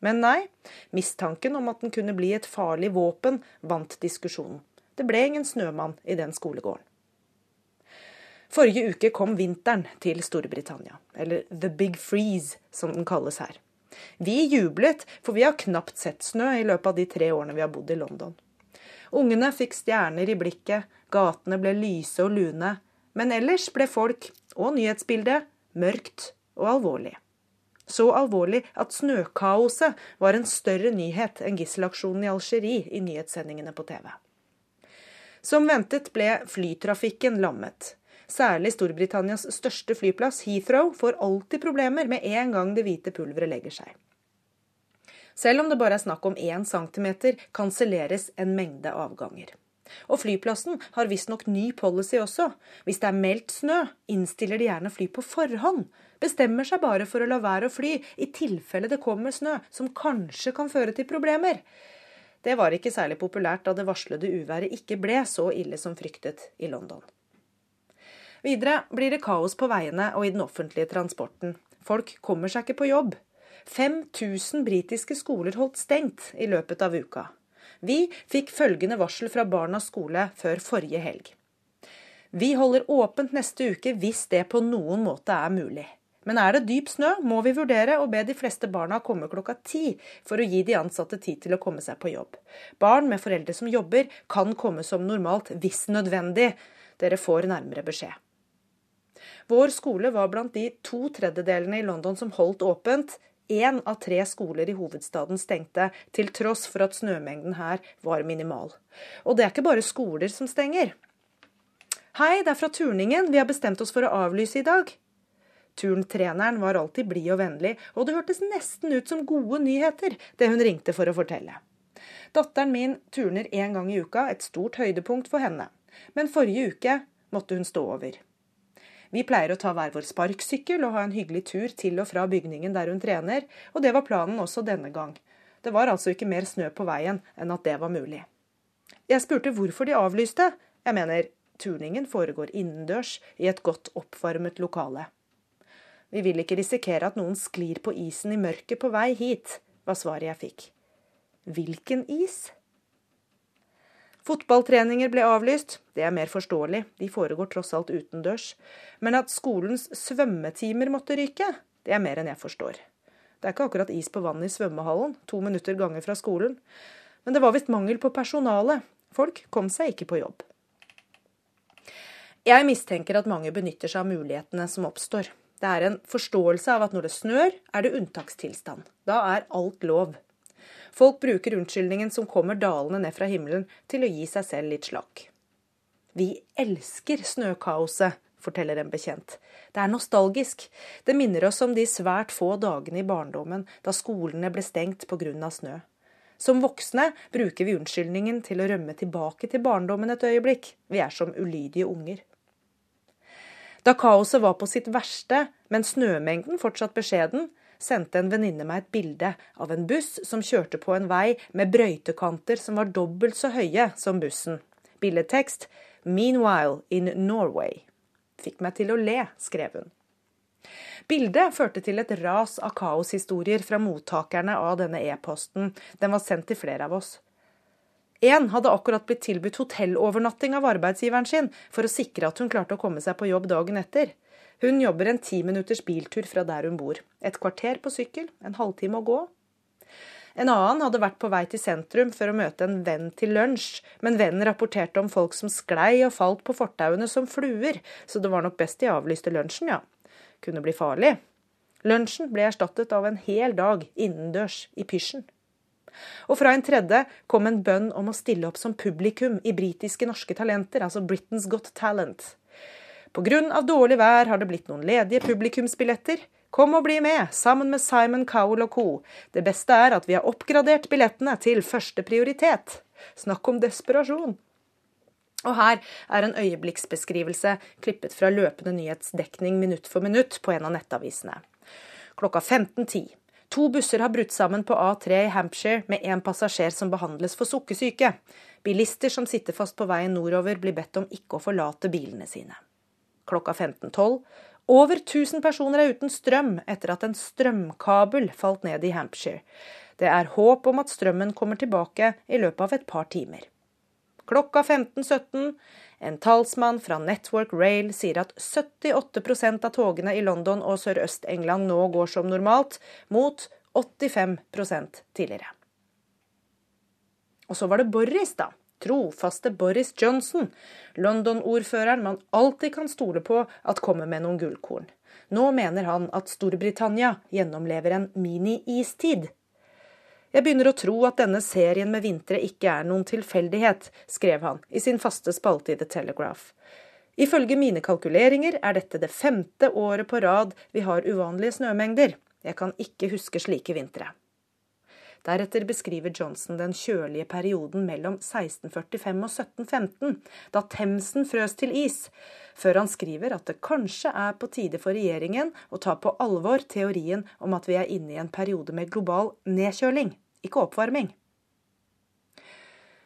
Men nei, mistanken om at den kunne bli et farlig våpen, vant diskusjonen. Det ble ingen snømann i den skolegården. Forrige uke kom vinteren til Storbritannia, eller The Big Freeze, som den kalles her. Vi jublet, for vi har knapt sett snø i løpet av de tre årene vi har bodd i London. Ungene fikk stjerner i blikket, gatene ble lyse og lune, men ellers ble folk, og nyhetsbildet, mørkt og alvorlig. Så alvorlig at snøkaoset var en større nyhet enn gisselaksjonen i Algerie i nyhetssendingene på TV. Som ventet ble flytrafikken lammet. Særlig Storbritannias største flyplass, Heathrow, får alltid problemer med en gang det hvite pulveret legger seg. Selv om det bare er snakk om én centimeter, kanselleres en mengde avganger. Og flyplassen har visstnok ny policy også. Hvis det er meldt snø, innstiller de gjerne fly på forhånd. bestemmer seg bare for å la være å fly i tilfelle det kommer snø som kanskje kan føre til problemer. Det var ikke særlig populært da det varslede uværet ikke ble så ille som fryktet i London. Videre blir det kaos på veiene og i den offentlige transporten. Folk kommer seg ikke på jobb. 5000 britiske skoler holdt stengt i løpet av uka. Vi fikk følgende varsel fra Barnas skole før forrige helg. Vi holder åpent neste uke hvis det på noen måte er mulig. Men er det dyp snø, må vi vurdere å be de fleste barna komme klokka ti for å gi de ansatte tid til å komme seg på jobb. Barn med foreldre som jobber, kan komme som normalt hvis nødvendig. Dere får nærmere beskjed. Vår skole var blant de to tredjedelene i London som holdt åpent. Én av tre skoler i hovedstaden stengte, til tross for at snømengden her var minimal. Og det er ikke bare skoler som stenger. Hei, det er fra turningen. Vi har bestemt oss for å avlyse i dag. Turntreneren var alltid blid og vennlig, og det hørtes nesten ut som gode nyheter, det hun ringte for å fortelle. Datteren min turner én gang i uka, et stort høydepunkt for henne. Men forrige uke måtte hun stå over. Vi pleier å ta hver vår sparksykkel og ha en hyggelig tur til og fra bygningen der hun trener, og det var planen også denne gang. Det var altså ikke mer snø på veien enn at det var mulig. Jeg spurte hvorfor de avlyste. Jeg mener, turningen foregår innendørs i et godt oppvarmet lokale. Vi vil ikke risikere at noen sklir på isen i mørket på vei hit, var svaret jeg fikk. Hvilken is? Fotballtreninger ble avlyst, det er mer forståelig, de foregår tross alt utendørs. Men at skolens svømmetimer måtte ryke, det er mer enn jeg forstår. Det er ikke akkurat is på vannet i svømmehallen, to minutter ganger fra skolen. Men det var visst mangel på personale. Folk kom seg ikke på jobb. Jeg mistenker at mange benytter seg av mulighetene som oppstår. Det er en forståelse av at når det snør, er det unntakstilstand. Da er alt lov. Folk bruker unnskyldningen som kommer dalende ned fra himmelen, til å gi seg selv litt slakk. Vi elsker snøkaoset, forteller en bekjent. Det er nostalgisk. Det minner oss om de svært få dagene i barndommen da skolene ble stengt pga. snø. Som voksne bruker vi unnskyldningen til å rømme tilbake til barndommen et øyeblikk. Vi er som ulydige unger. Da kaoset var på sitt verste, men snømengden fortsatt beskjeden, sendte en venninne meg et bilde av en buss som kjørte på en vei med brøytekanter som var dobbelt så høye som bussen. Billedtekst 'Meanwhile in Norway'. Fikk meg til å le, skrev hun. Bildet førte til et ras av kaoshistorier fra mottakerne av denne e-posten. Den var sendt til flere av oss. En hadde akkurat blitt tilbudt hotellovernatting av arbeidsgiveren sin for å sikre at hun klarte å komme seg på jobb dagen etter. Hun jobber en ti minutters biltur fra der hun bor. Et kvarter på sykkel, en halvtime å gå. En annen hadde vært på vei til sentrum for å møte en venn til lunsj, men vennen rapporterte om folk som sklei og falt på fortauene som fluer, så det var nok best de avlyste lunsjen, ja. Kunne bli farlig. Lunsjen ble erstattet av en hel dag innendørs i pysjen. Og fra en tredje kom en bønn om å stille opp som publikum i britiske norske talenter, altså Britain's Got Talent. Pga. dårlig vær har det blitt noen ledige publikumsbilletter. Kom og bli med, sammen med Simon Cowell og co. Det beste er at vi har oppgradert billettene til første prioritet. Snakk om desperasjon. Og her er en øyeblikksbeskrivelse klippet fra løpende nyhetsdekning minutt for minutt på en av nettavisene. Klokka 15.10. To busser har brutt sammen på A3 i Hampshire med én passasjer som behandles for sukkersyke. Bilister som sitter fast på veien nordover, blir bedt om ikke å forlate bilene sine klokka 15.12. Over 1000 personer er uten strøm etter at en strømkabel falt ned i Hampshire. Det er håp om at strømmen kommer tilbake i løpet av et par timer. Klokka 15.17. En talsmann fra Network Rail sier at 78% av togene i London og Sørøst-England nå går som normalt, mot 85% tidligere. Og så var det Boris, da trofaste Boris Johnson, London-ordføreren man alltid kan stole på at kommer med noen gullkorn. Nå mener han at Storbritannia gjennomlever en mini-istid. Jeg begynner å tro at denne serien med vintre ikke er noen tilfeldighet, skrev han i sin faste spalte i The Telegraph. Ifølge mine kalkuleringer er dette det femte året på rad vi har uvanlige snømengder. Jeg kan ikke huske slike vintre. Deretter beskriver Johnson den kjølige perioden mellom 1645 og 1715, da Themsen frøs til is, før han skriver at det kanskje er på tide for regjeringen å ta på alvor teorien om at vi er inne i en periode med global nedkjøling, ikke oppvarming.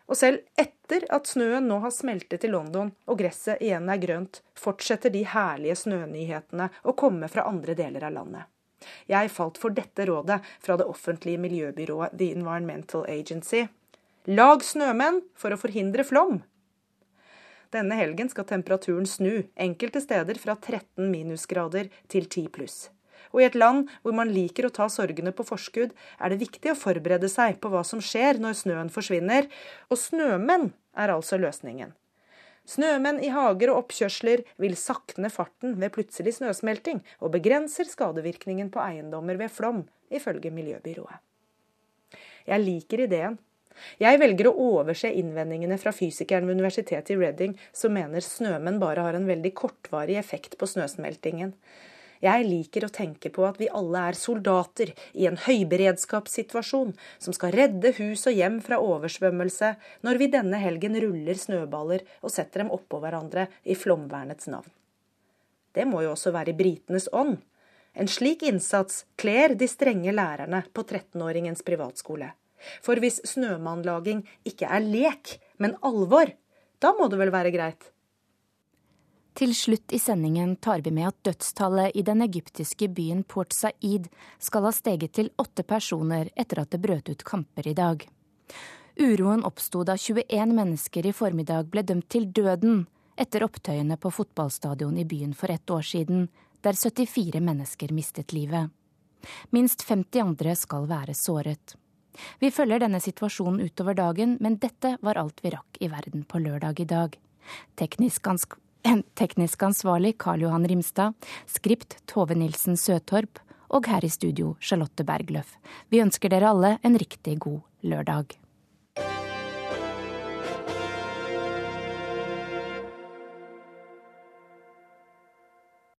Og selv etter at snøen nå har smeltet i London og gresset igjen er grønt, fortsetter de herlige snønyhetene å komme fra andre deler av landet. Jeg falt for dette rådet fra det offentlige miljøbyrået The Environmental Agency. Lag snømenn for å forhindre flom! Denne helgen skal temperaturen snu, enkelte steder fra 13 minusgrader til 10 pluss. Og i et land hvor man liker å ta sorgene på forskudd, er det viktig å forberede seg på hva som skjer når snøen forsvinner, og snømenn er altså løsningen. Snømenn i hager og oppkjørsler vil sakne farten ved plutselig snøsmelting, og begrenser skadevirkningen på eiendommer ved flom, ifølge miljøbyrået. Jeg liker ideen. Jeg velger å overse innvendingene fra fysikeren ved universitetet i Reading, som mener snømenn bare har en veldig kortvarig effekt på snøsmeltingen. Jeg liker å tenke på at vi alle er soldater i en høyberedskapssituasjon som skal redde hus og hjem fra oversvømmelse, når vi denne helgen ruller snøballer og setter dem oppå hverandre i flomvernets navn. Det må jo også være i britenes ånd. En slik innsats kler de strenge lærerne på 13-åringens privatskole. For hvis snømannlaging ikke er lek, men alvor, da må det vel være greit? Til slutt i sendingen tar vi med at dødstallet i den egyptiske byen Port Said skal ha steget til åtte personer etter at det brøt ut kamper i dag. Uroen oppsto da 21 mennesker i formiddag ble dømt til døden etter opptøyene på fotballstadion i byen for ett år siden, der 74 mennesker mistet livet. Minst 50 andre skal være såret. Vi følger denne situasjonen utover dagen, men dette var alt vi rakk i verden på lørdag i dag. Teknisk Teknisk ansvarlig Karl Johan Rimstad, skript Tove Nilsen Søtorp og her i studio Charlotte Bergløff. Vi ønsker dere alle en riktig god lørdag.